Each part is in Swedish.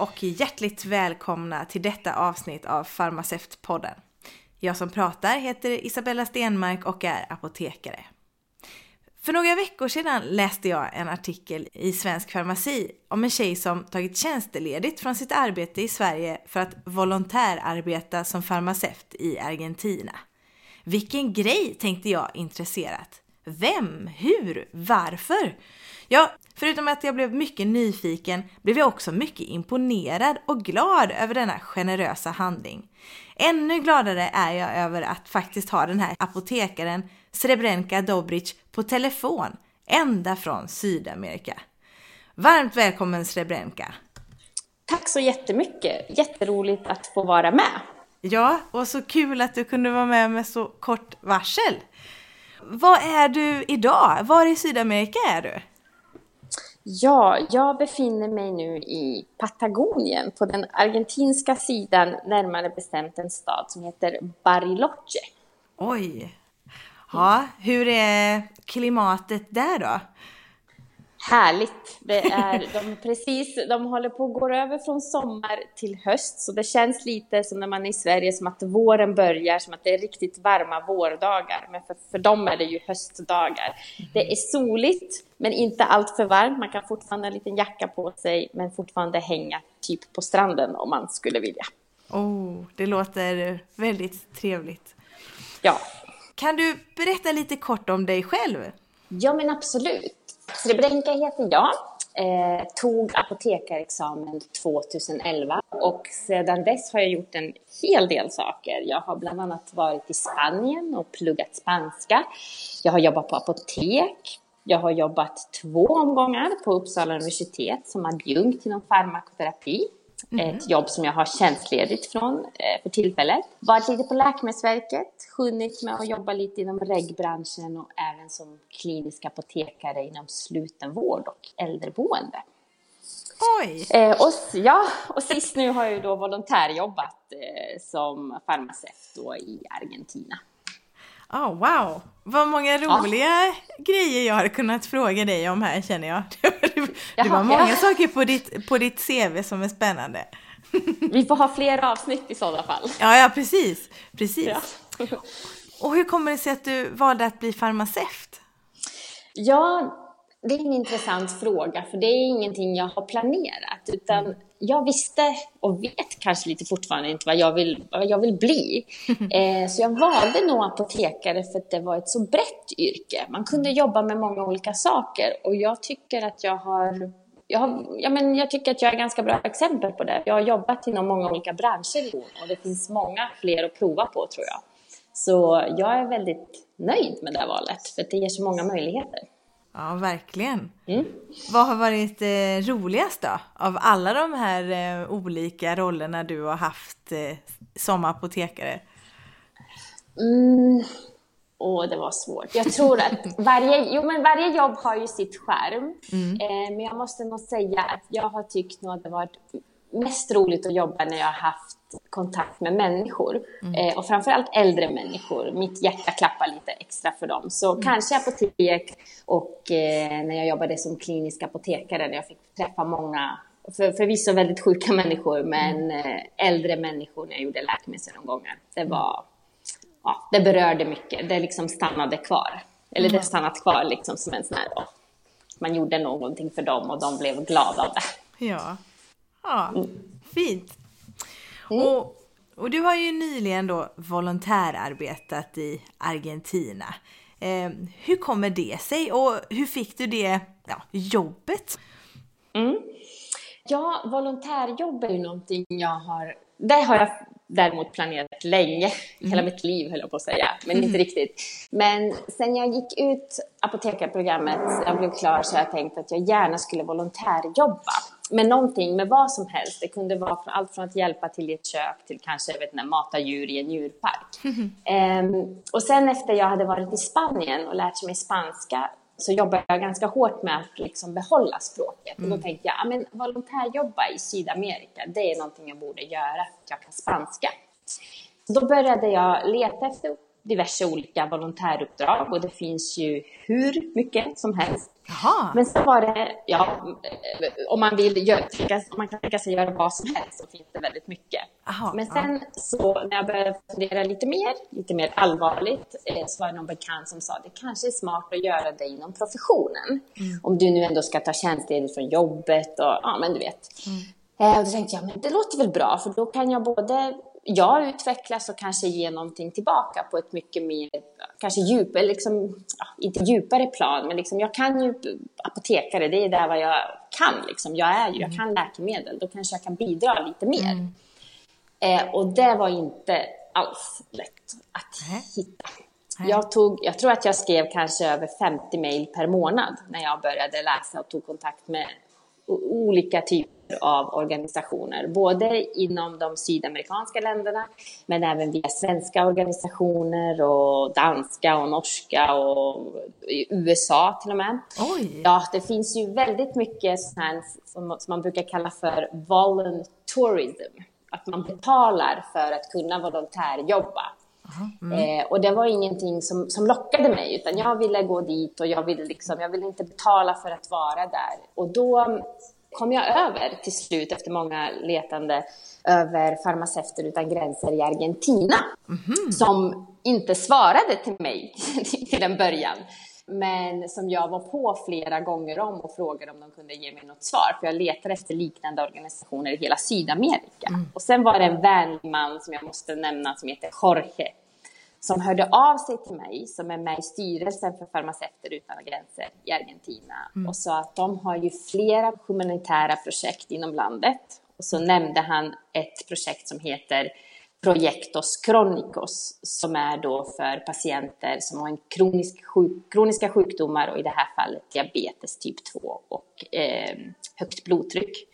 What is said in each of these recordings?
Och hjärtligt välkomna till detta avsnitt av Farmaceutpodden. Jag som pratar heter Isabella Stenmark och är apotekare. För några veckor sedan läste jag en artikel i Svensk Farmaci om en tjej som tagit tjänsteledigt från sitt arbete i Sverige för att volontärarbeta som farmaceut i Argentina. Vilken grej tänkte jag intresserat. Vem? Hur? Varför? Ja, förutom att jag blev mycket nyfiken blev jag också mycket imponerad och glad över denna generösa handling. Ännu gladare är jag över att faktiskt ha den här apotekaren Srebrenka Dobric på telefon ända från Sydamerika. Varmt välkommen Srebrenka! Tack så jättemycket! Jätteroligt att få vara med. Ja, och så kul att du kunde vara med med så kort varsel. Var är du idag? Var i Sydamerika är du? Ja, jag befinner mig nu i Patagonien på den argentinska sidan, närmare bestämt en stad som heter Bariloche. Oj! Ja, hur är klimatet där då? Härligt! Det är, de, precis, de håller på att gå över från sommar till höst, så det känns lite som när man är i Sverige, som att våren börjar, som att det är riktigt varma vårdagar. Men för, för dem är det ju höstdagar. Det är soligt, men inte allt för varmt. Man kan fortfarande ha en liten jacka på sig, men fortfarande hänga typ på stranden om man skulle vilja. Oh, det låter väldigt trevligt. Ja. Kan du berätta lite kort om dig själv? Ja, men absolut. Srebrenka heter jag. Eh, tog apotekarexamen 2011 och sedan dess har jag gjort en hel del saker. Jag har bland annat varit i Spanien och pluggat spanska. Jag har jobbat på apotek. Jag har jobbat två omgångar på Uppsala universitet som adjunkt inom farmakoterapi. Mm. Ett jobb som jag har tjänstledigt från eh, för tillfället. Varit lite på Läkemedelsverket, hunnit med att jobba lite inom regbranschen och även som klinisk apotekare inom slutenvård och äldreboende. Oj! Eh, och, ja, och sist nu har jag ju då volontärjobbat eh, som farmaceut i Argentina. Oh, wow! Vad många roliga ja. grejer jag har kunnat fråga dig om här känner jag. Det var många ja. saker på ditt, på ditt CV som är spännande. Vi får ha fler avsnitt i sådana fall. Ja, ja precis. precis. Ja. Och hur kommer det sig att du valde att bli farmaceut? Ja, det är en intressant fråga, för det är ingenting jag har planerat, utan mm. jag visste och vet kanske lite fortfarande inte vad jag vill, vad jag vill bli. Eh, så jag valde nog apotekare för att det var ett så brett yrke. Man kunde jobba med många olika saker och jag tycker att jag har jag, har, ja, men jag tycker att jag är ganska bra exempel på det. Jag har jobbat inom många olika branscher och det finns många fler att prova på tror jag. Så jag är väldigt nöjd med det valet för det ger så många möjligheter. Ja, verkligen. Mm. Vad har varit eh, roligast då? Av alla de här eh, olika rollerna du har haft eh, som apotekare? Mm. Åh, det var svårt. Jag tror att varje, jo, men varje jobb har ju sitt skärm. Mm. Eh, men jag måste nog säga att jag har tyckt nog att det varit mest roligt att jobba när jag har haft kontakt med människor. Mm. Eh, och framförallt äldre människor. Mitt hjärta klappar lite extra för dem. Så mm. kanske apotek och eh, när jag jobbade som klinisk apotekare när jag fick träffa många för, förvisso väldigt sjuka människor, men mm. eh, äldre människor när jag gjorde läkemedelsgenomgångar. Det var, ja, det berörde mycket. Det liksom stannade kvar. Eller det mm. stannat kvar liksom som en sån här, man gjorde någonting för dem och de blev glada av det. Ja, ja mm. fint. Mm. Och, och du har ju nyligen då volontärarbetat i Argentina. Eh, hur kommer det sig och hur fick du det ja, jobbet? Mm. Ja, volontärjobb är ju någonting jag har, det har jag däremot planerat länge, mm. hela mitt liv höll jag på att säga, men mm. inte riktigt. Men sen jag gick ut apotekarprogrammet, jag blev klar, så jag tänkt att jag gärna skulle volontärjobba med någonting, med vad som helst. Det kunde vara allt från att hjälpa till i ett kök till kanske vet inte, mata djur i en djurpark. Mm. Um, och sen efter jag hade varit i Spanien och lärt mig spanska så jobbade jag ganska hårt med att liksom behålla språket. Mm. Och då tänkte jag, ja, men volontärjobba i Sydamerika, det är någonting jag borde göra, för att jag kan spanska. Så då började jag leta efter diverse olika volontäruppdrag och det finns ju hur mycket som helst. Jaha. Men så var det, ja, om man vill göra, om man kan tänka sig göra vad som helst så finns det väldigt mycket. Aha, Men sen så när jag började fundera lite mer, lite mer allvarligt, eh, så var det någon bekant som sa det kanske är smart att göra det inom professionen. Om du nu ändå ska ta tjänstledigt från jobbet och ja, men du vet. Eh, Och då tänkte jag, men det låter väl bra, för då kan jag både jag utvecklas och kanske ge någonting tillbaka på ett mycket mer, kanske djupare, liksom, inte djupare plan, men liksom, jag kan ju apotekare, det är där vad jag kan liksom. Jag är ju, jag kan läkemedel, då kanske jag kan bidra lite mer. Eh, och det var inte alls lätt att hitta. Jag, tog, jag tror att jag skrev kanske över 50 mejl per månad när jag började läsa och tog kontakt med olika typer av organisationer, både inom de sydamerikanska länderna, men även via svenska organisationer och danska och norska och i USA till och med. Oj! Ja, det finns ju väldigt mycket sånt här som, som man brukar kalla för voluntourism. Att man betalar för att kunna volontärjobba. Eh, och det var ingenting som, som lockade mig, utan jag ville gå dit och jag ville, liksom, jag ville inte betala för att vara där. Och då kom jag över till slut, efter många letande, över Farmaceuter utan gränser i Argentina, som inte svarade till mig till en början. Men som jag var på flera gånger om och frågade om de kunde ge mig något svar. För jag letar efter liknande organisationer i hela Sydamerika. Och sen var det en vänlig man som jag måste nämna som heter Jorge. Som hörde av sig till mig, som är med i styrelsen för Farmaceuter utan gränser i Argentina. Och sa att de har ju flera humanitära projekt inom landet. Och så nämnde han ett projekt som heter Proyectos Chronicos som är då för patienter som har en kronisk sjuk, kroniska sjukdomar och i det här fallet diabetes typ 2 och eh, högt blodtryck.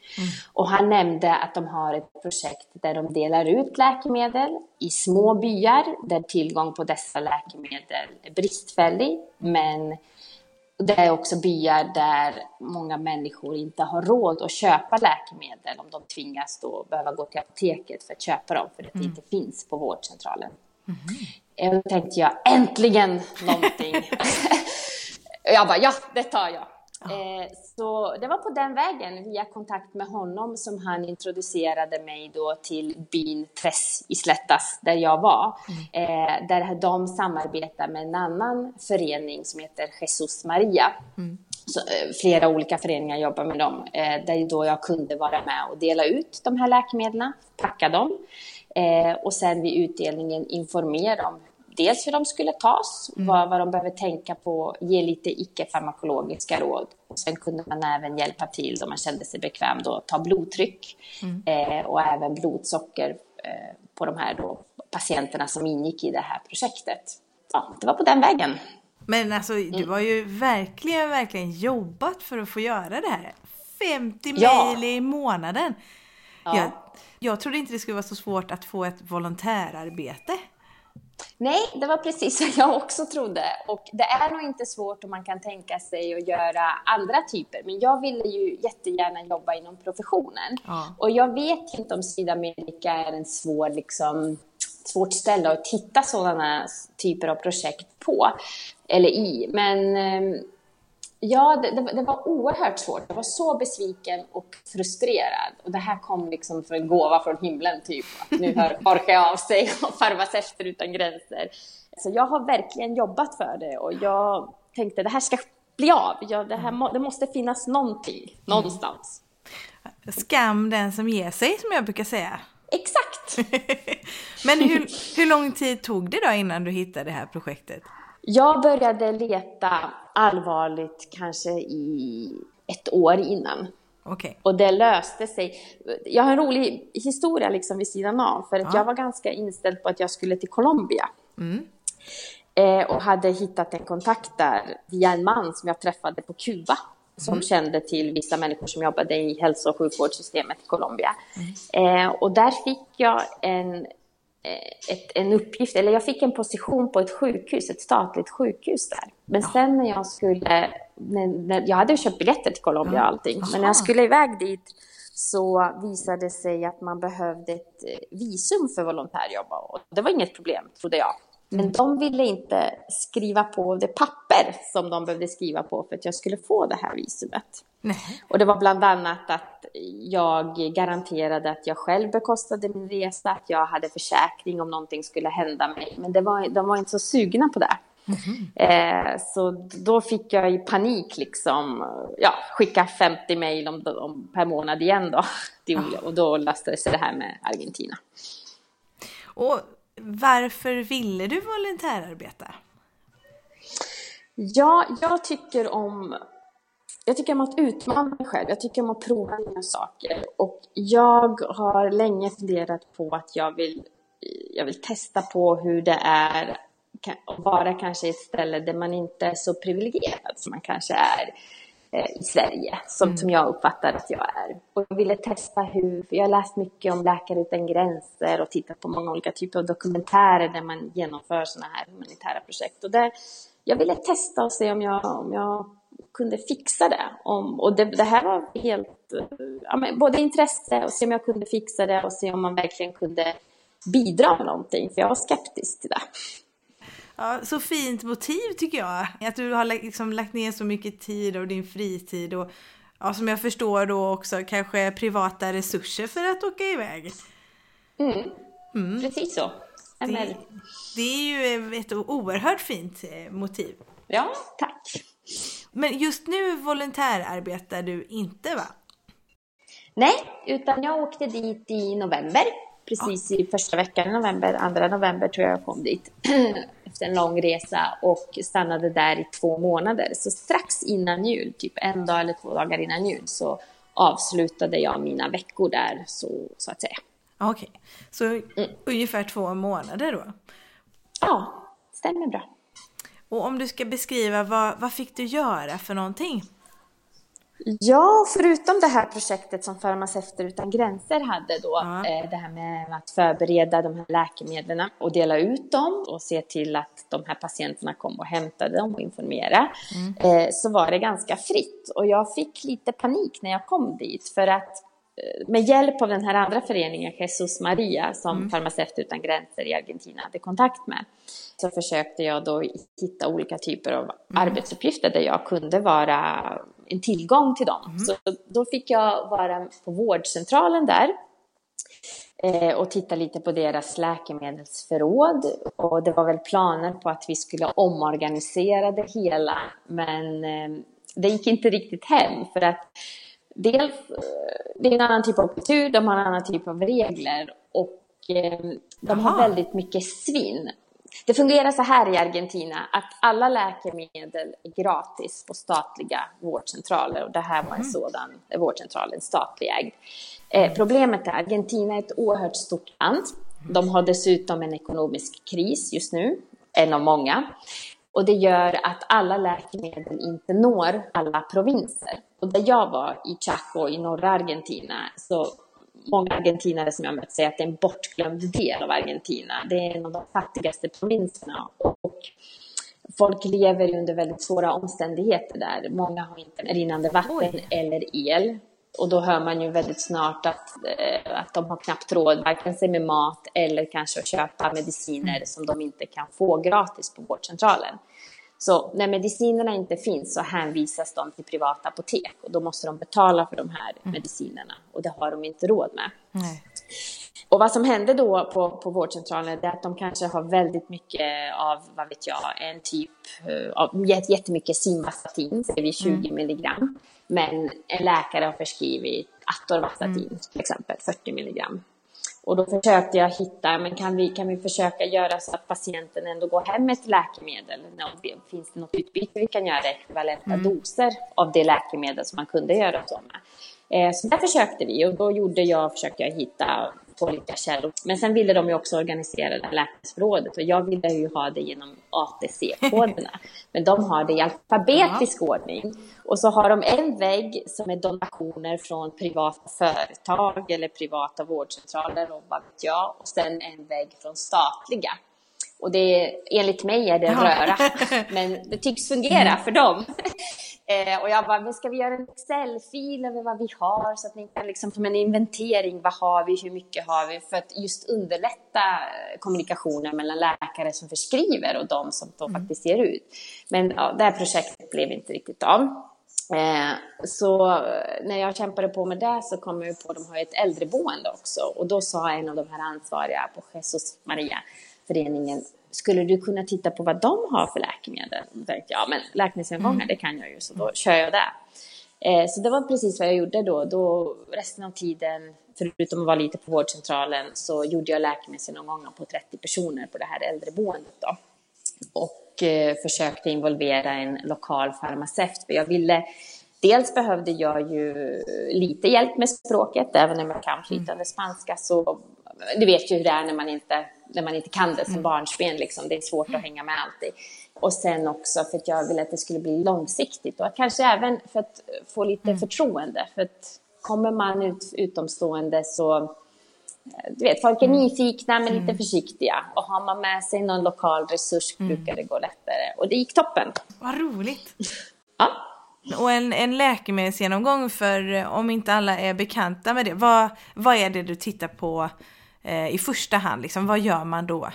Och han nämnde att de har ett projekt där de delar ut läkemedel i små byar där tillgång på dessa läkemedel är bristfällig men det är också byar där många människor inte har råd att köpa läkemedel om de tvingas då behöva gå till apoteket för att köpa dem för att det inte finns på vårdcentralen. Och Då tänkte jag äntligen någonting. jag bara ja, det tar jag. Eh, så det var på den vägen, via kontakt med honom, som han introducerade mig då till byn Tres i Slättas, där jag var. Eh, där de samarbetar med en annan förening som heter Jesus Maria. Så, eh, flera olika föreningar jobbar med dem, eh, där då jag kunde vara med och dela ut de här läkemedlen, packa dem och sen vid utdelningen informera om dels hur de skulle tas, vad, vad de behöver tänka på, ge lite icke-farmakologiska råd. Och sen kunde man även hjälpa till om man kände sig bekväm då, ta blodtryck eh, och även blodsocker eh, på de här då, patienterna som ingick i det här projektet. Ja, det var på den vägen. Men alltså Mm. du har ju verkligen, verkligen jobbat för att få göra det här. 50 Ja. mejl i månaden. Ja. Jag, jag trodde inte det skulle vara så svårt att få ett volontärarbete. Nej, det var precis som jag också trodde. Och det är nog inte svårt om man kan tänka sig att göra andra typer. Men jag ville ju jättegärna jobba inom professionen. Ja. Och jag vet inte om Sydamerika är en svår, liksom, svårt ställe att hitta sådana typer av projekt på, eller i. Men eh, Ja, det, det, det var oerhört svårt. Jag var så besviken och frustrerad. Och det här kom liksom för en gåva från himlen, typ. Att nu hör Jorge av sig och Farmaceuter utan gränser. Så jag har verkligen jobbat för det och jag tänkte det här ska bli av. Jag, det, här må, det måste finnas någonting någonstans. Skam den som ger sig som jag brukar säga. Exakt! Men hur, hur lång tid tog det då innan du hittade det här projektet? Jag började leta allvarligt kanske i ett år innan. Okej. Och det löste sig. Jag har en rolig historia liksom vid sidan av. För att Ja. jag var ganska inställd på att jag skulle till Colombia. Eh, och hade hittat en kontakt där via en man som jag träffade på Kuba. Som kände till vissa människor som jobbade i hälso och sjukvårdssystemet i Colombia. Eh, och där fick jag en, ett, en uppgift, eller jag fick en position på ett sjukhus, ett statligt sjukhus där. Men sen när jag skulle, när, när, jag hade köpt biljetter till Colombia och allting, men när Aha. jag skulle iväg dit så visade det sig att man behövde ett eh, visum för volontärjobb och det var inget problem, trodde jag. Men de ville inte skriva på det papper som de behövde skriva på för att jag skulle få det här visumet. Nej. Och det var bland annat att jag garanterade att jag själv bekostade min resa, att jag hade försäkring om någonting skulle hända mig. Men det var, de var inte så sugna på det. Mm. Eh, så då fick jag i panik liksom, ja, skicka 50 mejl om, om, per månad igen då. Och då lastade sig det här med Argentina. Och varför ville du volontärarbeta? Ja, jag tycker om jag tycker om att utmana mig själv. Jag tycker om att prova nya saker. Och jag har länge funderat på att jag vill, jag vill testa på hur det är att vara kanske i ett ställe där man inte är så privilegierad som man kanske är eh, i Sverige, som, mm. som jag uppfattar att jag är. Och jag ville testa hur, för jag har läst mycket om Läkare utan gränser och tittat på många olika typer av dokumentärer där man genomför sådana här humanitära projekt. Och där, jag ville testa och se om jag, om jag kunde fixa det. Om, och det, det här var helt, ja, men både intresse och se om jag kunde fixa det och se om man verkligen kunde bidra med någonting, för jag var skeptisk till det. Ja, så fint motiv tycker jag. Att du har liksom lagt ner så mycket tid och din fritid och ja, som jag förstår då också kanske privata resurser för att åka iväg. Mm, mm. precis så. Det, det, är ju ett oerhört fint eh, motiv. Ja, tack. Men just nu volontärarbetar du inte va? Nej, utan jag åkte dit i november. Precis ja. i första veckan i november, andra november tror jag jag kom dit. Efter en lång resa och stannade där i två månader. Så strax innan jul, typ en dag eller två dagar innan jul, så avslutade jag mina veckor där, så, så att säga. Okej, okay. så mm. ungefär två månader då? Ja, stämmer bra. Och om du ska beskriva, vad, vad fick du göra för någonting? Ja, förutom det här projektet som Farmaceuter utan gränser hade då, ja. eh, det här med att förbereda de här läkemedlen och dela ut dem och se till att de här patienterna kom och hämtade dem och informera, mm. eh, så var det ganska fritt. Och jag fick lite panik när jag kom dit för att med hjälp av den här andra föreningen, Jesus Maria, som mm. Farmaceuter utan gränser i Argentina hade kontakt med, så försökte jag då hitta olika typer av mm. arbetsuppgifter där jag kunde vara en tillgång till dem. Mm. Så då fick jag vara på vårdcentralen där eh, och titta lite på deras läkemedelsförråd. Och det var väl planer på att vi skulle omorganisera det hela, men eh, det gick inte riktigt hem för att dels, eh, det är en annan typ av kultur, de har en annan typ av regler och de har väldigt mycket svinn. Det fungerar så här i Argentina att alla läkemedel är gratis på statliga vårdcentraler och det här var en mm. sådan vårdcentral, en statlig ägd. Eh, problemet är att Argentina är ett oerhört stort land. De har dessutom en ekonomisk kris just nu, en av många. Och det gör att alla läkemedel inte når alla provinser. Och där jag var, i Chaco i norra Argentina, så många argentinare som jag mött säger att det är en bortglömd del av Argentina. Det är en av de fattigaste provinserna och folk lever under väldigt svåra omständigheter där. Många har inte rinnande vatten Oj. eller el. Och då hör man ju väldigt snart att, eh, att de har knappt råd, varken sig med mat eller kanske att köpa mediciner som de inte kan få gratis på vårdcentralen. Så när medicinerna inte finns så hänvisas de till privata apotek och då måste de betala för de här mm. medicinerna och det har de inte råd med. Nej. Och vad som hände då på, på vårdcentralen är att de kanske har väldigt mycket av, vad vet jag, en typ eh, av jättemycket simvastatin, säger vi 20 mm. milligram. Men en läkare har förskrivit atorvastatin mm. till exempel, 40 milligram. Och då försökte jag hitta, men kan vi, kan vi försöka göra så att patienten ändå går hem med ett läkemedel? Finns det något utbyte vi kan göra, ekvivalenta mm. doser av det läkemedel som man kunde göra så med? Eh, så där försökte vi och då gjorde jag, försökte jag hitta pålitliga källor. Men sen ville de ju också organisera det här läkemedelsförrådet och jag ville ju ha det genom ATC-koderna. Men de har det i alfabetisk ja. ordning. Och så har de en vägg som är donationer från privata företag eller privata vårdcentraler och vad vet jag. Och sen en vägg från statliga. Och det, enligt mig är det röra, men det tycks fungera för dem. Eh, och jag bara, men ska vi göra en Excel-fil över vad vi har så att ni kan liksom som en inventering, vad har vi, hur mycket har vi, för att just underlätta kommunikationen mellan läkare som förskriver och de som då mm. faktiskt ger ut. Men ja, det här projektet blev inte riktigt av. Eh, så när jag kämpade på med det så kom jag på att de har ett äldreboende också och då sa en av de här ansvariga på Jesus Maria föreningen skulle du kunna titta på vad de har för läkemedel? Och tänkte ja men läkemedelsgenomgångar mm. det kan jag ju så då kör jag det. Eh, så det var precis vad jag gjorde då. då. Resten av tiden, förutom att vara lite på vårdcentralen, så gjorde jag läkemedelsgenomgångar på 30 personer på det här äldreboendet då. Och eh, försökte involvera en lokal farmaceut, för jag ville Dels behövde jag ju lite hjälp med språket, även om jag kan flytande mm. spanska så du vet ju hur det är när man inte, när man inte kan det som mm. barnsben. Liksom. Det är svårt att hänga med alltid. Och sen också för att jag ville att det skulle bli långsiktigt och kanske även för att få lite mm. förtroende. För att kommer man ut utomstående så du vet, folk är mm. nyfikna men lite mm. försiktiga. Och har man med sig någon lokal resurs brukar det gå lättare. Och det gick toppen. Vad roligt! ja. Och en, en läkemedelsgenomgång för om inte alla är bekanta med det. Vad, vad är det du tittar på eh, i första hand? Liksom, vad gör man då?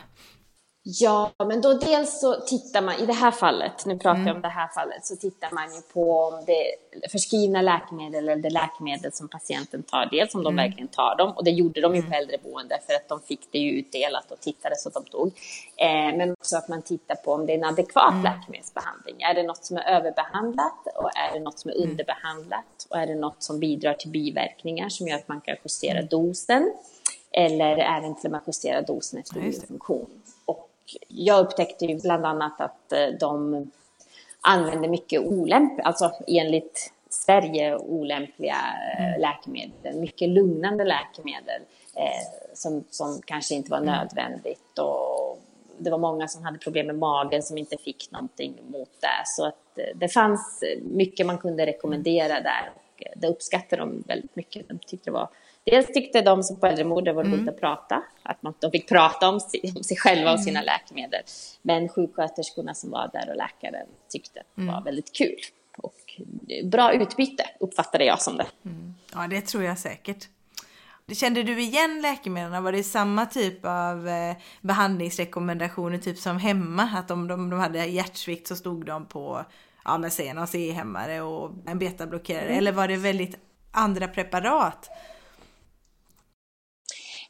Ja, men då dels så tittar man, i det här fallet, nu pratar mm. jag om det här fallet, så tittar man ju på om det är förskrivna läkemedel eller det läkemedel som patienten tar, dels om de mm. verkligen tar dem, och det gjorde de ju på mm. äldreboende för att de fick det ju utdelat och tittade så att de tog. Eh, men också att man tittar på om det är en adekvat mm. läkemedelsbehandling. Är det något som är överbehandlat och är det något som är mm. underbehandlat och är det något som bidrar till biverkningar som gör att man kan justera dosen? Eller även till och med justera dosen efter ja, funktion. Och jag upptäckte ju bland annat att eh, de använder mycket olämpliga, alltså enligt Sverige olämpliga eh, mm. läkemedel, mycket lugnande läkemedel eh, som, som kanske inte var mm. nödvändigt. Och det var många som hade problem med magen som inte fick någonting mot det. Så att eh, det fanns mycket man kunde rekommendera där och det uppskattade de väldigt mycket. De tyckte det var Dels tyckte de som på äldremord det var roligt mm. att prata, att man, de fick prata om sig, om sig själva och sina mm. läkemedel. Men sjuksköterskorna som var där och läkaren tyckte att det var mm. väldigt kul. Och bra utbyte uppfattade jag som det. Mm. Ja, det tror jag säkert. Kände du igen läkemedlen? Var det samma typ av eh, behandlingsrekommendationer, typ som hemma? Att om de, de hade hjärtsvikt så stod de på, ja men säg en ACE-hämmare och en betablockerare. Mm. Eller var det väldigt andra preparat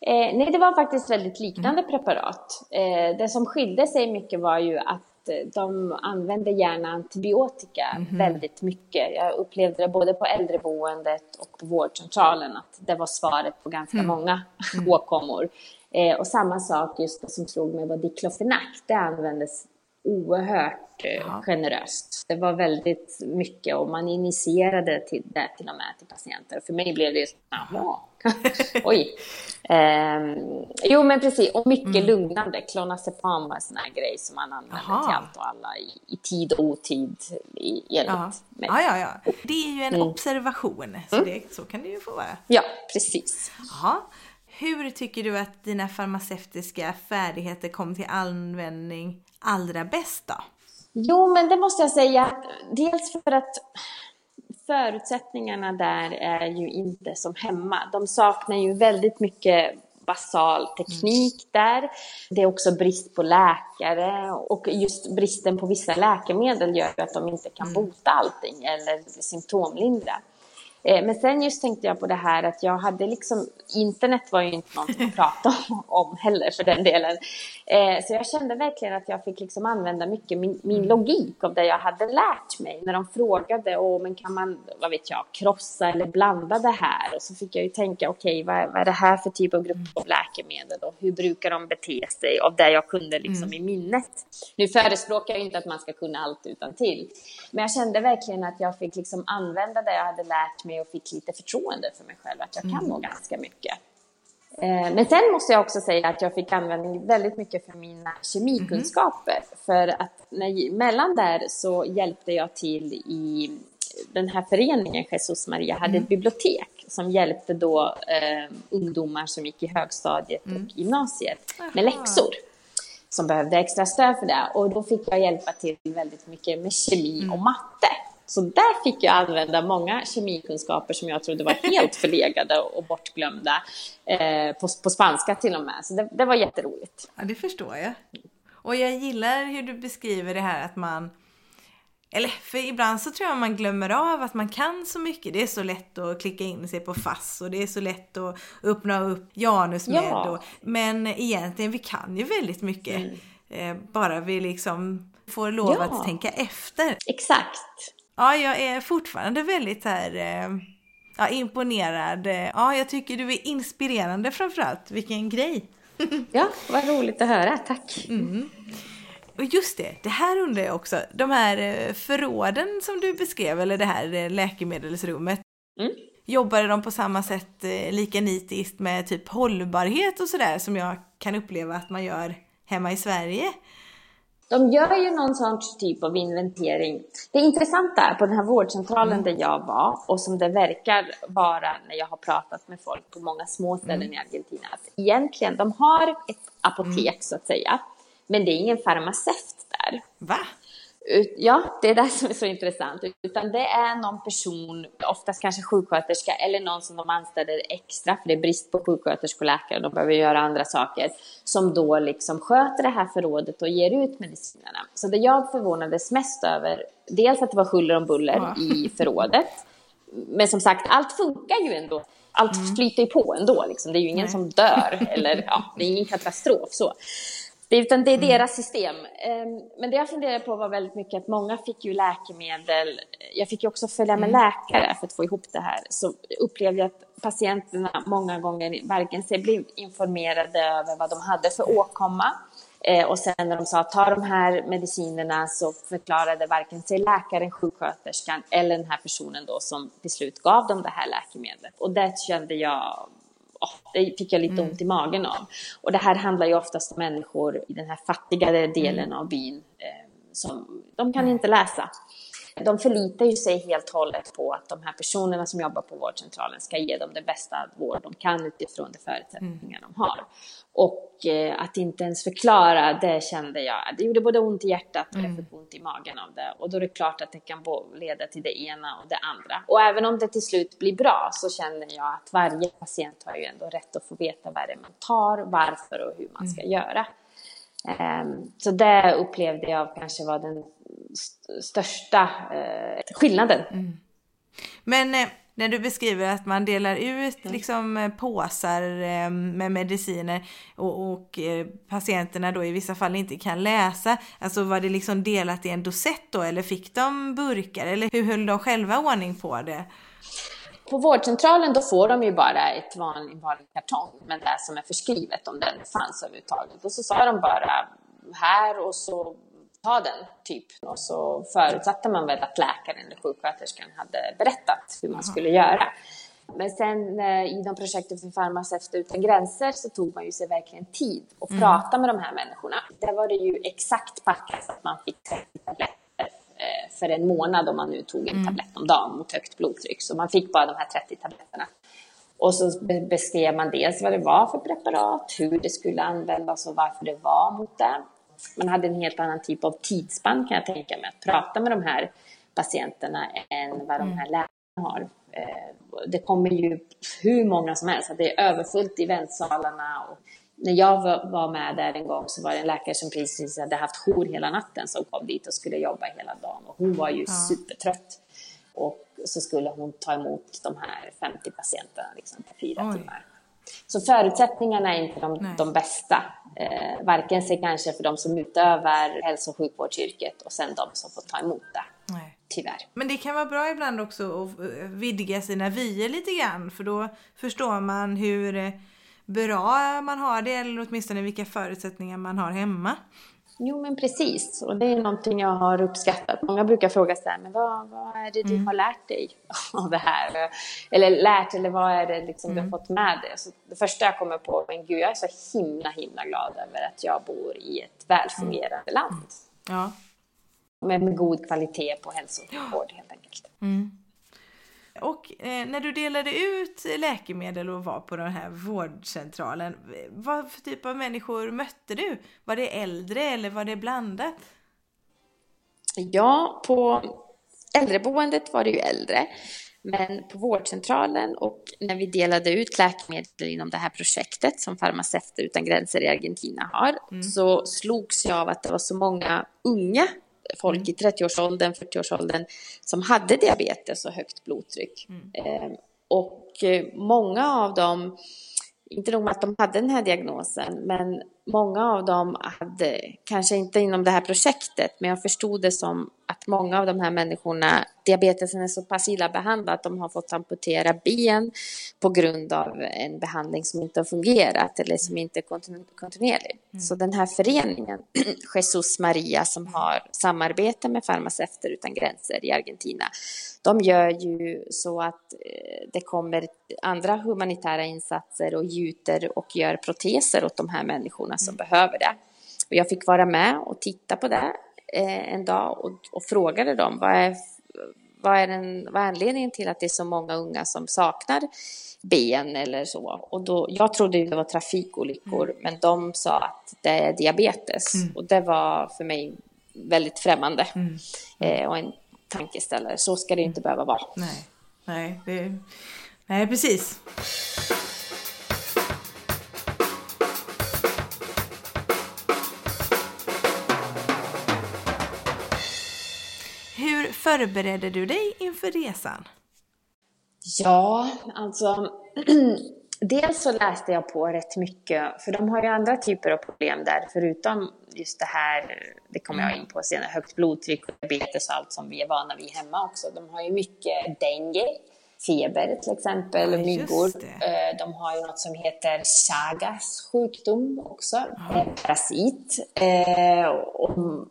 Eh, nej, det var faktiskt väldigt liknande mm. preparat. Eh, det som skilde sig mycket var ju att eh, de använde gärna antibiotika mm. väldigt mycket. Jag upplevde det både på äldreboendet och på vårdcentralen att det var svaret på ganska mm. många mm. åkommor. Eh, och samma sak just det som slog mig var diklofenak. Det användes oerhört eh, generöst. Det var väldigt mycket och man initierade till det till och med till patienter. För mig blev det så jaha, oj. Eh, jo men precis, och mycket mm. lugnande. Clonazepam var en sån här grej som man använde Aha. till allt och alla i, i tid och otid i, enligt. Ja, ja, ja. Det är ju en mm. observation, så, mm. det, så kan det ju få vara. Ja, precis. Aha. Hur tycker du att dina farmaceutiska färdigheter kom till användning allra bäst då? Jo, men det måste jag säga. Dels för att förutsättningarna där är ju inte som hemma. De saknar ju väldigt mycket basal teknik mm. där. Det är också brist på läkare och just bristen på vissa läkemedel gör att de inte kan mm. bota allting eller symptomlindra. Eh, men sen just tänkte jag på det här att jag hade liksom, internet var ju inte någonting att prata om heller för den delen. Eh, så jag kände verkligen att jag fick liksom använda mycket min, min mm. logik av det jag hade lärt mig. När de frågade, Åh, men kan man, vad vet jag, krossa eller blanda det här? Och så fick jag ju tänka, okej, okay, vad, vad, är det här för typ av grupp av läkemedel och hur brukar de bete sig av det jag kunde liksom mm. i minnet? Nu förespråkar jag inte att man ska kunna allt utan till. men jag kände verkligen att jag fick liksom använda det jag hade lärt mig och fick lite förtroende för mig själv, att jag kan mm. nog ganska mycket. Eh, men sen måste jag också säga att jag fick användning väldigt mycket för mina kemikunskaper. Mm. För att när, mellan där så hjälpte jag till i den här föreningen, Jesus Maria, hade mm. ett bibliotek som hjälpte då eh, ungdomar som gick i högstadiet mm. och gymnasiet med läxor som behövde extra stöd för det. Och då fick jag hjälpa till väldigt mycket med kemi mm. och matte. Så där fick jag använda många kemikunskaper som jag trodde var helt förlegade och bortglömda. Eh, på, på spanska till och med. Så det, det var jätteroligt. Ja, det förstår jag. Och jag gillar hur du beskriver det här att man eller för ibland så tror jag man glömmer av att man kan så mycket. Det är så lätt att klicka in sig på FASS och det är så lätt att öppna upp Janus med. Ja. Och, men egentligen, vi kan ju väldigt mycket. Mm. Eh, bara vi liksom får lov ja. att tänka efter. Exakt. Ja, jag är fortfarande väldigt här eh, ja, imponerad. Ja, jag tycker du är inspirerande framförallt. Vilken grej! ja, vad roligt att höra. Tack! Mm. Och just det, det här undrar jag också. De här eh, förråden som du beskrev, eller det här eh, läkemedelsrummet. Mm. Jobbade de på samma sätt lika nitiskt med typ hållbarhet och sådär som jag kan uppleva att man gör hemma i Sverige? De gör ju någon sorts typ av inventering. Det intressanta på den här vårdcentralen mm. där jag var och som det verkar vara när jag har pratat med folk på många små ställen mm. i Argentina. Att egentligen, de har ett apotek mm. så att säga. Men det är ingen farmaceut där. Va? Ja, det är det som är så intressant. Utan det är någon person, oftast kanske sjuksköterska eller någon som de anställer extra, för det är brist på sjuksköterskor och läkare, de behöver göra andra saker, som då liksom sköter det här förrådet och ger ut medicinerna. Så det jag förvånades mest över, dels att det var huller om buller ja. i förrådet, men som sagt, allt funkar ju ändå. Allt mm. flyter ju på ändå, liksom. det är ju ingen Nej. som dör, eller ja, det är ingen katastrof så. Utan det är mm. deras system. Ehm, men det jag funderade på var väldigt mycket att många fick ju läkemedel. Jag fick ju också följa med mm. läkare för att få ihop det här. Så upplevde jag att patienterna många gånger varken sig blev informerade över vad de hade för åkomma. Eh, och sen när de sa ta de här medicinerna så förklarade varken sig läkaren, sjuksköterskan eller den här personen då som till slut gav dem det här läkemedlet. Och det kände jag oh, det fick jag lite mm. ont i magen av. Och det här handlar ju oftast om människor i den här fattigare delen mm. av byn. Eh, som, de kan inte läsa. De förlitar ju sig helt och hållet på att de här personerna som jobbar på vårdcentralen ska ge dem det bästa vård de kan utifrån de förutsättningar mm. de har. Och eh, att inte ens förklara, det kände jag, det gjorde både ont i hjärtat och mm. jag fick ont i magen av det. Och då är det klart att det kan leda till det ena och det andra. Och även om det till slut blir bra så känner jag att varje patient har ju ändå rätt att få veta vad det är man tar, varför och hur man ska mm. göra. Um, så det upplevde jag kanske var den st största uh, skillnaden. Mm. Men eh, när du beskriver att man delar ut mm. liksom eh, påsar eh, med mediciner och, och eh, patienterna då i vissa fall inte kan läsa. Alltså var det liksom delat i en dosett då eller fick de burkar eller hur höll de själva ordning på det? På vårdcentralen då får de ju bara ett vanlig, vanlig kartong med det som är förskrivet om den fanns överhuvudtaget. Och så sa de bara här och så ta den, typ. Och så förutsatte man väl att läkaren eller sjuksköterskan hade berättat hur man skulle göra. Men sen eh, i de projekten för Farmaceuter utan gränser så tog man ju sig verkligen tid att mm. prata med de här människorna. Där var det ju exakt packat att man fick 30 tabletter eh, för en månad om man nu tog en mm. tablett om dagen mot högt blodtryck. Så man fick bara de här 30 tabletterna. Och så beskrev man dels vad det var för preparat, hur det skulle användas och varför det var mot det man hade en helt annan typ av tidsspann kan jag tänka mig, att prata med de här patienterna än vad de här mm. läkarna har. Eh, det kommer ju hur många som helst, det är överfullt i väntsalarna. Och när jag var med där en gång så var det en läkare som precis hade haft jour hela natten som kom dit och skulle jobba hela dagen och hon var ju ja. supertrött. Och så skulle hon ta emot de här 50 patienterna liksom på fyra Oj. timmar. Så förutsättningarna är inte de, de bästa. Eh, varken sig kanske för de som utövar hälso och sjukvårdsyrket och sen de som får ta emot det. Nej. Tyvärr. Men det kan vara bra ibland också att vidga sina vyer lite grann för då förstår man hur bra man har det eller åtminstone vilka förutsättningar man har hemma. Jo, men precis. Och det är någonting jag har uppskattat. Många brukar fråga så här, men vad, vad är det du mm. har lärt dig av det här? Eller lärt, eller vad är det liksom mm. du har mm. fått med dig? Så det första jag kommer på, men gud, jag är så himla, himla glad över att jag bor i ett välfungerande mm. land. Ja. Med, med god kvalitet på hälso och sjukvård, helt enkelt. Mm. Och eh, när du delade ut läkemedel och var på den här vårdcentralen, vad för typ av människor mötte du? Var det äldre eller var det blandat? Ja, på äldreboendet var det ju äldre. Men på vårdcentralen och när vi delade ut läkemedel inom det här projektet som Farmaceuter utan gränser i Argentina har, mm. så slogs jag av att det var så många unga folk i 30-årsåldern, 40-årsåldern som hade diabetes och högt blodtryck. Mm. Eh, och eh, många av dem, inte nog med att de hade den här diagnosen, men många av dem hade, kanske inte inom det här projektet, men jag förstod det som att många av de här människorna, diabetesen är så pass illa behandlad att de har fått amputera ben på grund av en behandling som inte har fungerat eller som inte är kontinuerlig. Mm. Så den här föreningen, Jesus Maria, som har samarbete med Farmaceuter utan gränser i Argentina, de gör ju så att eh, det kommer andra humanitära insatser och gjuter och gör proteser åt de här människorna som mm. behöver det. Och jag fick vara med och titta på det eh, en dag och, och frågade dem vad är, vad, är den, vad är anledningen till att det är så många unga som saknar ben eller så. Och då, jag trodde det var trafikolyckor, mm. men de sa att det är diabetes. Mm. Och det var för mig väldigt främmande mm. eh, och en tankeställare. Så ska det inte behöva vara. Nej, nej, det, nej precis. Förberedde du dig inför resan? Ja, alltså dels så läste jag på rätt mycket, för de har ju andra typer av problem där, förutom just det här, det kommer jag in på senare, högt blodtryck, diabetes och allt som vi är vana vid hemma också. De har ju mycket dengue, feber till exempel, ja, myggor. Eh, de har ju något som heter Chagas sjukdom också, ja. parasit. Eh, och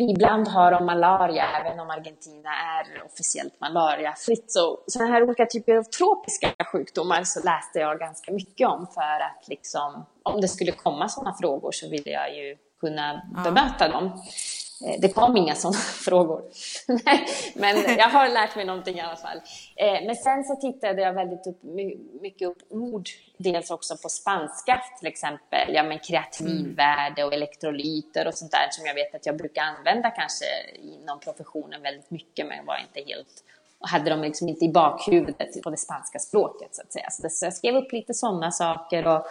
ibland har de malaria, även om Argentina är officiellt malariafritt. Så sådana här olika typer av tropiska sjukdomar så läste jag ganska mycket om för att liksom, om det skulle komma sådana frågor så ville jag ju kunna bemöta dem. Eh, det kom inga sådana frågor. men jag har lärt mig någonting i alla fall. Eh, men sen så tittade jag väldigt upp, mycket upp ord, dels också på spanska till exempel, ja men kreatinvärde och elektrolyter och sånt där som jag vet att jag brukar använda kanske inom professionen väldigt mycket men var inte helt och hade de liksom inte i bakhuvudet på det spanska språket så att säga. Så jag skrev upp lite sådana saker och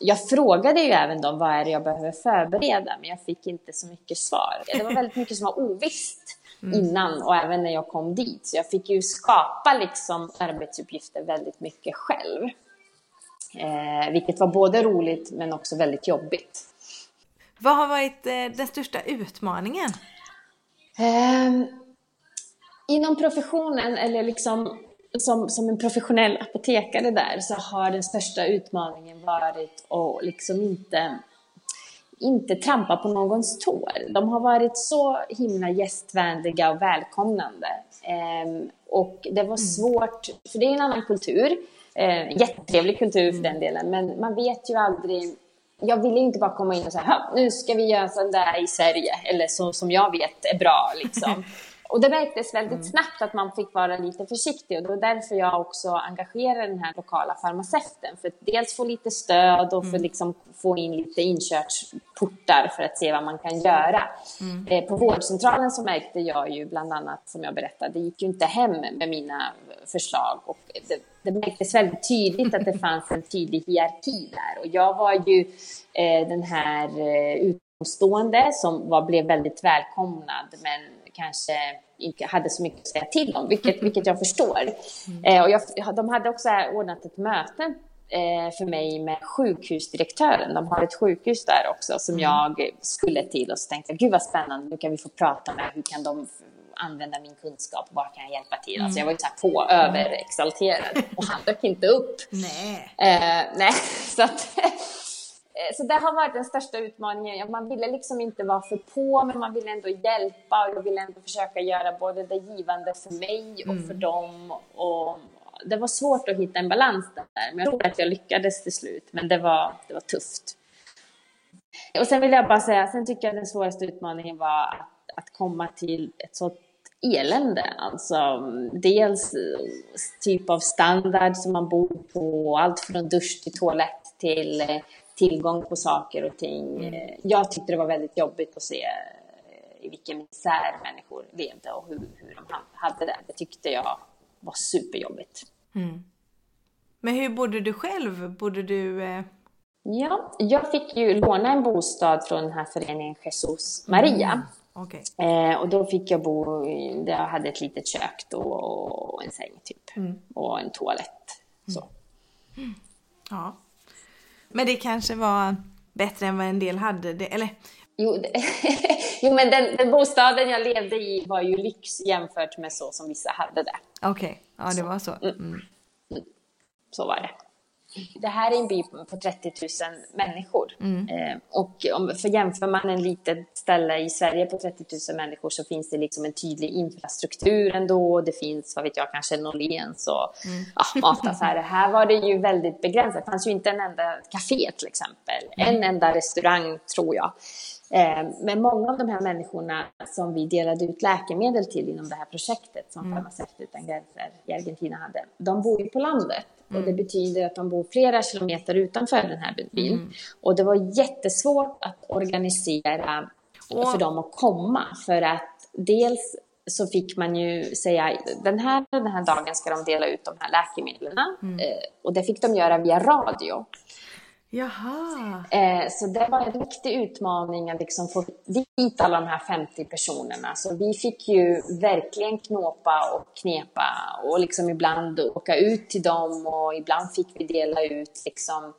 jag frågade ju även dem vad är det jag behöver förbereda, men jag fick inte så mycket svar. Det var väldigt mycket som var ovisst mm. innan och även när jag kom dit. Så jag fick ju skapa liksom arbetsuppgifter väldigt mycket själv. Eh, vilket var både roligt men också väldigt jobbigt. Vad har varit eh, den största utmaningen? Eh, inom professionen, eller liksom som, som en professionell apotekare där så har den största utmaningen varit att liksom inte, inte trampa på någons tår. De har varit så himla gästvänliga och välkomnande. Ehm, och det var mm. svårt, för det är en annan kultur, ehm, jättetrevlig kultur för den mm. delen, men man vet ju aldrig jag ville inte bara komma in och säga, nu ska vi göra sån där i Sverige, eller så som jag vet är bra liksom. Och det märktes väldigt mm. snabbt att man fick vara lite försiktig och det var därför jag också engagerade den här lokala farmaceuten. För att dels få lite stöd och för mm. liksom få in lite inkörsportar för att se vad man kan göra. Mm. Eh, på vårdcentralen så märkte jag ju bland annat, som jag berättade, det gick ju inte hem med mina förslag. Och det, det märktes väldigt tydligt att det fanns en tydlig hierarki där. Och jag var ju eh, den här eh, utomstående som var, blev väldigt välkomnad men kanske inte hade så mycket att säga till om, vilket, vilket jag förstår. Mm. Eh, och jag, de hade också ordnat ett möte eh, för mig med sjukhusdirektören. De har ett sjukhus där också som mm. jag skulle till och så tänkte jag, gud vad spännande, nu kan vi få prata med, hur kan de använda min kunskap, var kan jag hjälpa till? Mm. Alltså jag var ju så här på överexalterad och han dök inte upp. Nej. Eh, nej, så att så det har varit den största utmaningen. Man ville liksom inte vara för på, men man ville ändå hjälpa och jag ville ändå försöka göra både det givande för mig och mm. för dem. Och det var svårt att hitta en balans där, men jag tror att jag lyckades till slut. Men det var, det var tufft. Och sen vill jag bara säga, sen tycker jag den svåraste utmaningen var att, att komma till ett sånt elände. Alltså dels typ av standard som man bor på, allt från dusch till toalett till eh, tillgång på saker och ting. Mm. Jag tyckte det var väldigt jobbigt att se i vilken misär människor levde och hur, hur de hade det. Det tyckte jag var superjobbigt. Mm. Men hur bodde du själv? Bodde du... Eh... Ja, jag fick ju låna en bostad från den här föreningen Jesus Maria. Mm. Okay. Eh, och då fick jag bo, där jag hade ett litet kök då, och en säng typ. Mm. Och en toalett. Så. Mm. Ja. Men det kanske var bättre än vad en del hade, det, eller? Jo, jo men den, den, bostaden jag levde i var ju lyx jämfört med så som vissa hade det. Okej, okay. ja det så. var så. Mm. mm. Så var det. Det här är en by på 30 000 människor. Mm. Eh, och om, för jämför man en litet ställe i Sverige på 30 000 människor så finns det liksom en tydlig infrastruktur ändå. Det finns, vad vet jag, kanske en Åhléns och mm. ja, mataffärer. Här var det ju väldigt begränsat. Det fanns ju inte en enda café till exempel. En enda restaurang tror jag. Eh, men många av de här människorna som vi delade ut läkemedel till inom det här projektet som mm. Farmaceuter utan gränser i Argentina hade, de bor ju på landet. Mm. Och det betyder att de bor flera kilometer utanför den här byn. Mm. Och det var jättesvårt att organisera och... för dem att komma. För att dels så fick man ju säga den här, den här dagen ska de dela ut de här läkemedlen. Mm. Eh, och det fick de göra via radio. Jaha. Eh, så det var en riktig utmaning att liksom få dit alla de här 50 personerna. Så vi fick ju verkligen knåpa och knepa och liksom ibland åka ut till dem och ibland fick vi dela ut liksom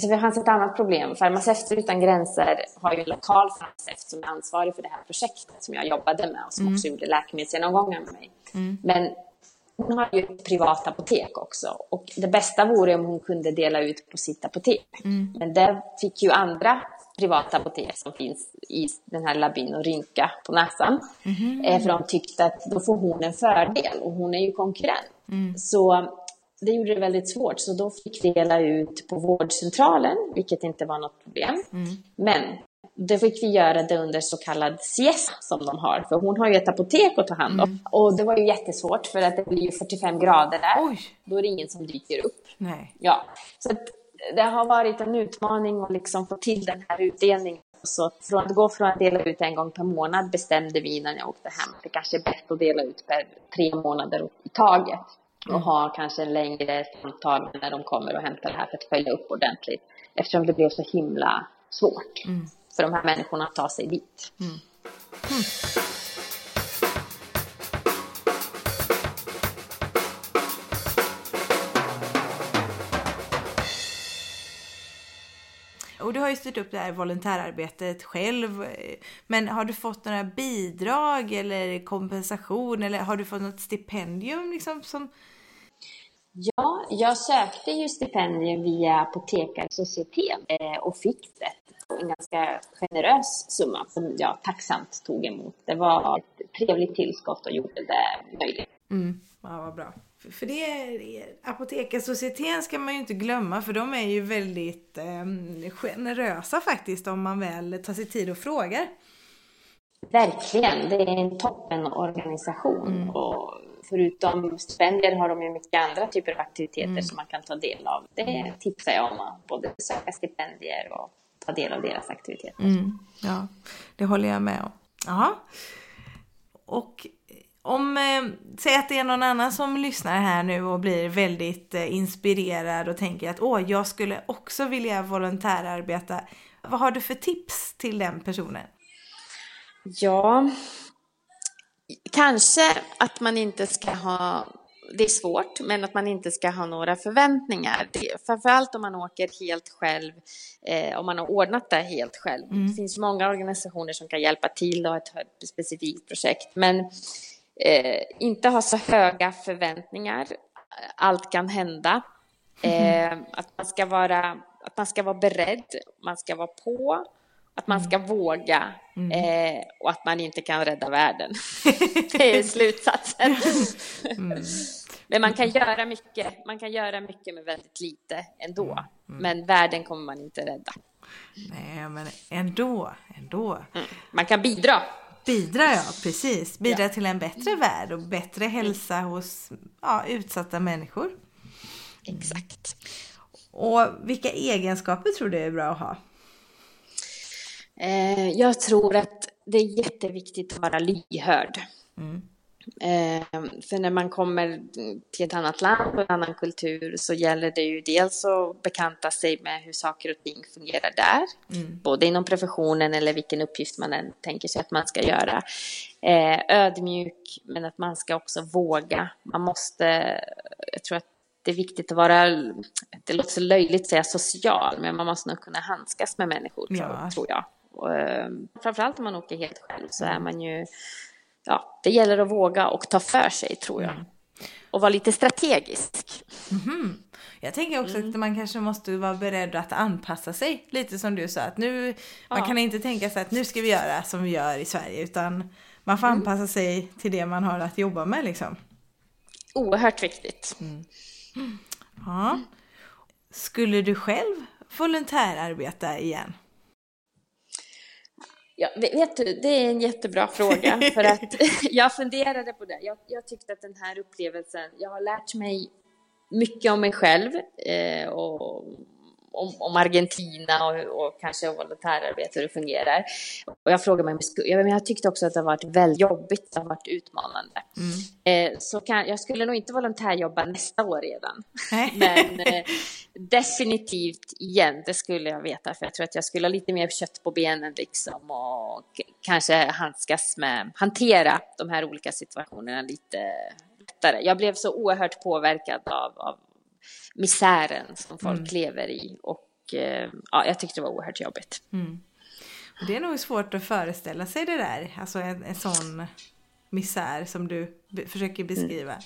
för det fanns ett annat problem. Farmaceuter utan gränser har ju en lokal farmaceut som är ansvarig för det här projektet som jag jobbade med och som mm. också gjorde läkemedelsgenomgångar med mig. Mm. Men hon har ju ett privat apotek också och det bästa vore om hon kunde dela ut på sitt apotek. Mm. Men det fick ju andra privata apotek som finns i den här labin och rynka på näsan. Mm. För de tyckte att då får hon en fördel och hon är ju konkurrent. Mm. Så det gjorde det väldigt svårt, så då fick vi dela ut på vårdcentralen, vilket inte var något problem. Mm. Men då fick vi göra det under så kallad siesta som de har, för hon har ju ett apotek att ta hand om. Mm. Och det var ju jättesvårt för att det blir ju 45 grader där. Oj. Då är det ingen som dyker upp. Nej. Ja, så det har varit en utmaning att liksom få till den här utdelningen. Så från att gå från att dela ut en gång per månad bestämde vi innan jag åkte hem att det kanske är bäst att dela ut per tre månader i taget. Och mm. ha kanske en längre samtal när de kommer och hämtar det här för att följa upp ordentligt. Eftersom det blev så himla svårt. Mm för de här människorna att ta sig dit. Mm. Mm. Och du har ju styrt upp det här volontärarbetet själv. Men har du fått några bidrag eller kompensation eller har du fått något stipendium liksom som Ja, jag sökte ju stipendium via Apotekarsocieteten eh, och fick det en ganska generös summa som jag tacksamt tog emot. Det var ett trevligt tillskott och gjorde det möjligt. Mm. Ja, vad bra. För det, Apotekarsocieteten ska man ju inte glömma för de är ju väldigt eh, generösa faktiskt om man väl tar sig tid och frågar. Verkligen, det är en toppenorganisation. Mm. Och förutom stipendier har de ju mycket andra typer av aktiviteter mm. som man kan ta del av. Det tipsar jag om, både söka stipendier och ta del av deras aktiviteter. Mm, ja, det håller jag med om. Ja. Och om, eh, säg att det är någon annan som lyssnar här nu och blir väldigt eh, inspirerad och tänker att åh, jag skulle också vilja volontärarbeta. Vad har du för tips till den personen? Ja, kanske att man inte ska ha det är svårt, men att man inte ska ha några förväntningar. Framförallt om man åker helt själv, eh, om man har ordnat det helt själv. Mm. Det finns många organisationer som kan hjälpa till och ha ett specifikt projekt, men eh, inte ha så höga förväntningar. Allt kan hända. Mm. Eh, att, man ska vara, att man ska vara beredd, man ska vara på, att man ska mm. våga mm. eh, och att man inte kan rädda världen. det är slutsatsen. Mm. Men man kan göra mycket. Man kan göra mycket med väldigt lite ändå. Mm. mm. Men världen kommer man inte rädda. Nej, men ändå, ändå. Mm. Man kan bidra. Bidra, ja, precis. Bidra ja. till en bättre värld och bättre hälsa hos ja, utsatta människor. Exakt. Och vilka egenskaper tror du är bra att ha? Eh, jag tror att det är jätteviktigt att vara lyhörd. Mm. Eh, för när man kommer till ett annat land och en annan kultur så gäller det ju dels att bekanta sig med hur saker och ting fungerar där. Mm. Både inom professionen eller vilken uppgift man än tänker sig att man ska göra. Eh, ödmjuk, men att man ska också våga. Man måste, jag tror att det är viktigt att vara, det låter så löjligt att säga social, men man måste nog kunna handskas med människor, ja. tror jag. Och, eh, framförallt om man åker helt själv så är man ju ja, det gäller att våga och ta för sig tror jag. Mm. Och vara lite strategisk. Mm. Jag tänker också mm. att man kanske måste vara beredd att anpassa sig. Lite som du sa, att nu, man kan inte tänka sig att nu ska vi göra som vi gör i Sverige, utan man får mm. anpassa sig till det man har att jobba med liksom. Oerhört viktigt. Mm. Ja. Skulle du själv volontärarbeta igen? Ja, vet du, det är en jättebra fråga för att jag funderade på det. Jag, jag, tyckte att den här upplevelsen, jag har lärt mig mycket om mig själv eh, och om, om Argentina och, och kanske volontärarbete, hur det fungerar. Och jag frågade mig, jag, jag tyckte också att det har varit väldigt jobbigt, det har varit utmanande. Mm. Eh, så kan, jag skulle nog inte volontärjobba nästa år redan. Men eh, definitivt igen, det skulle jag veta, för jag tror att jag skulle ha lite mer kött på benen liksom och kanske handskas med, hantera de här olika situationerna lite lättare. Jag blev så oerhört påverkad av, av misären som folk mm. lever i. Och eh, ja, jag tyckte det var oerhört jobbigt. Mm. Och det är nog svårt att föreställa sig det där, alltså en, en sån misär som du försöker beskriva. Mm.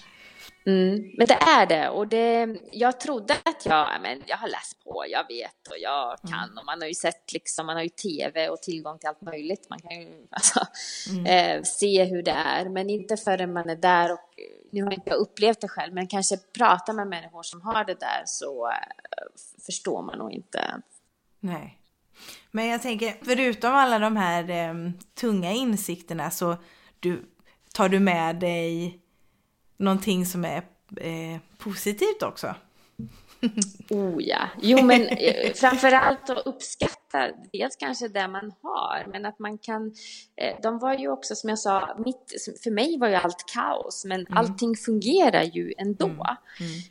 Mm, men det är det och det, jag trodde att jag, men jag har läst på, jag vet och jag mm. kan och man har ju sett liksom, man har ju tv och tillgång till allt möjligt. Man kan ju alltså, mm. eh, se hur det är, men inte förrän man är där och nu har inte jag upplevt det själv, men kanske prata med människor som har det där så eh, förstår man nog inte. Nej. Men jag tänker, förutom alla de här eh, tunga insikterna så du, tar du med dig någonting som är eh, positivt också. oh ja, jo men eh, framförallt att uppskatta dels kanske det man har, men att man kan, eh, de var ju också som jag sa, mitt, för mig var ju allt kaos, men mm. allting fungerar ju ändå. Mm.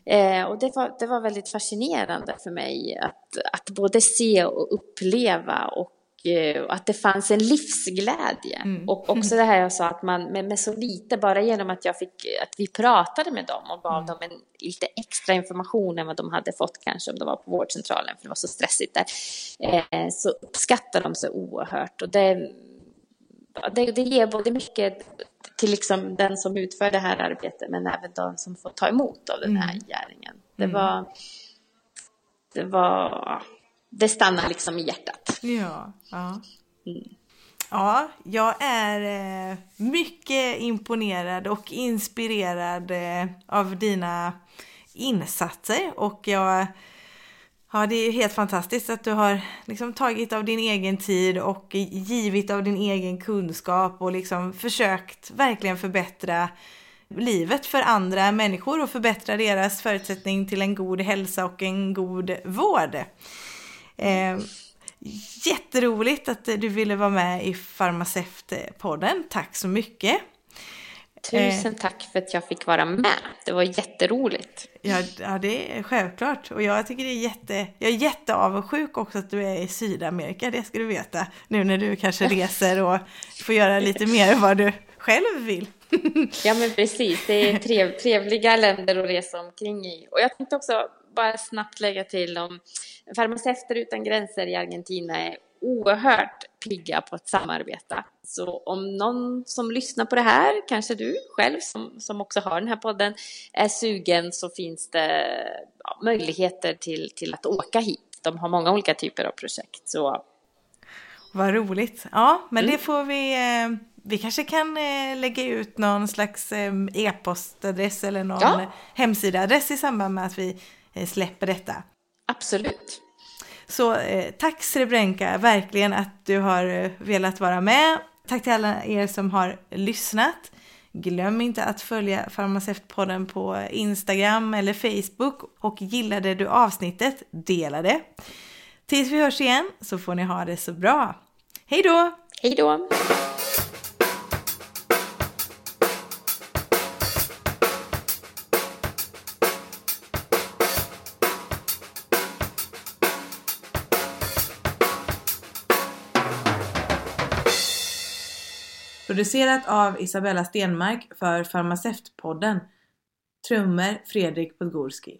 Mm. Eh, och det var, det var väldigt fascinerande för mig att, att både se och uppleva och och att det fanns en livsglädje. Mm. Och också det här jag sa att man med, med, så lite, bara genom att jag fick, att vi pratade med dem och gav mm. dem en lite extra information än vad de hade fått kanske om de var på vårdcentralen för det var så stressigt där. Eh, så uppskattar de så oerhört och det, det, det ger både mycket till liksom den som utför det här arbetet men även de som får ta emot av den här mm. gärningen. Det mm. var, det var det stannar liksom i hjärtat. Ja, ja. Mm. Ja, jag är eh, mycket imponerad och inspirerad eh, av dina insatser och jag Ja, det är helt fantastiskt att du har liksom tagit av din egen tid och givit av din egen kunskap och liksom försökt verkligen förbättra livet för andra människor och förbättra deras förutsättning till en god hälsa och en god vård. Eh, jätteroligt att du ville vara med i Farmaceutpodden. Tack så mycket. Tusen tack för att jag fick vara med. Det var jätteroligt. Ja, ja, det är självklart. Och jag tycker det är jätte, jag är jätteavundsjuk också att du är i Sydamerika, det ska du veta. Nu när du kanske reser och får göra lite mer vad du själv vill. ja men precis, det är trev, trevliga länder att resa omkring i. Och jag tänkte också bara snabbt lägga till om farmaceuter utan gränser i Argentina är oerhört pigga på att samarbeta. Så om någon som lyssnar på det här, kanske du själv som, som också har den här podden, är sugen så finns det ja, möjligheter till, till att åka hit. De har många olika typer av projekt. Så... Vad roligt. Ja, men mm. det får vi... Eh, vi kanske kan eh, lägga ut någon slags eh, e-postadress eller någon ja. hemsidaadress i samband med att vi släpper detta. Absolut. Så tack Srebrenka, verkligen att du har velat vara med. Tack till alla er som har lyssnat. Glöm inte att följa Farmaceutpodden på Instagram eller Facebook och gillade du avsnittet, dela det. Tills vi hörs igen så får ni ha det så bra. Hej då! Hej då! Producerat av Isabella Stenmark för Farmaceutpodden. Trummor Fredrik Podgorski.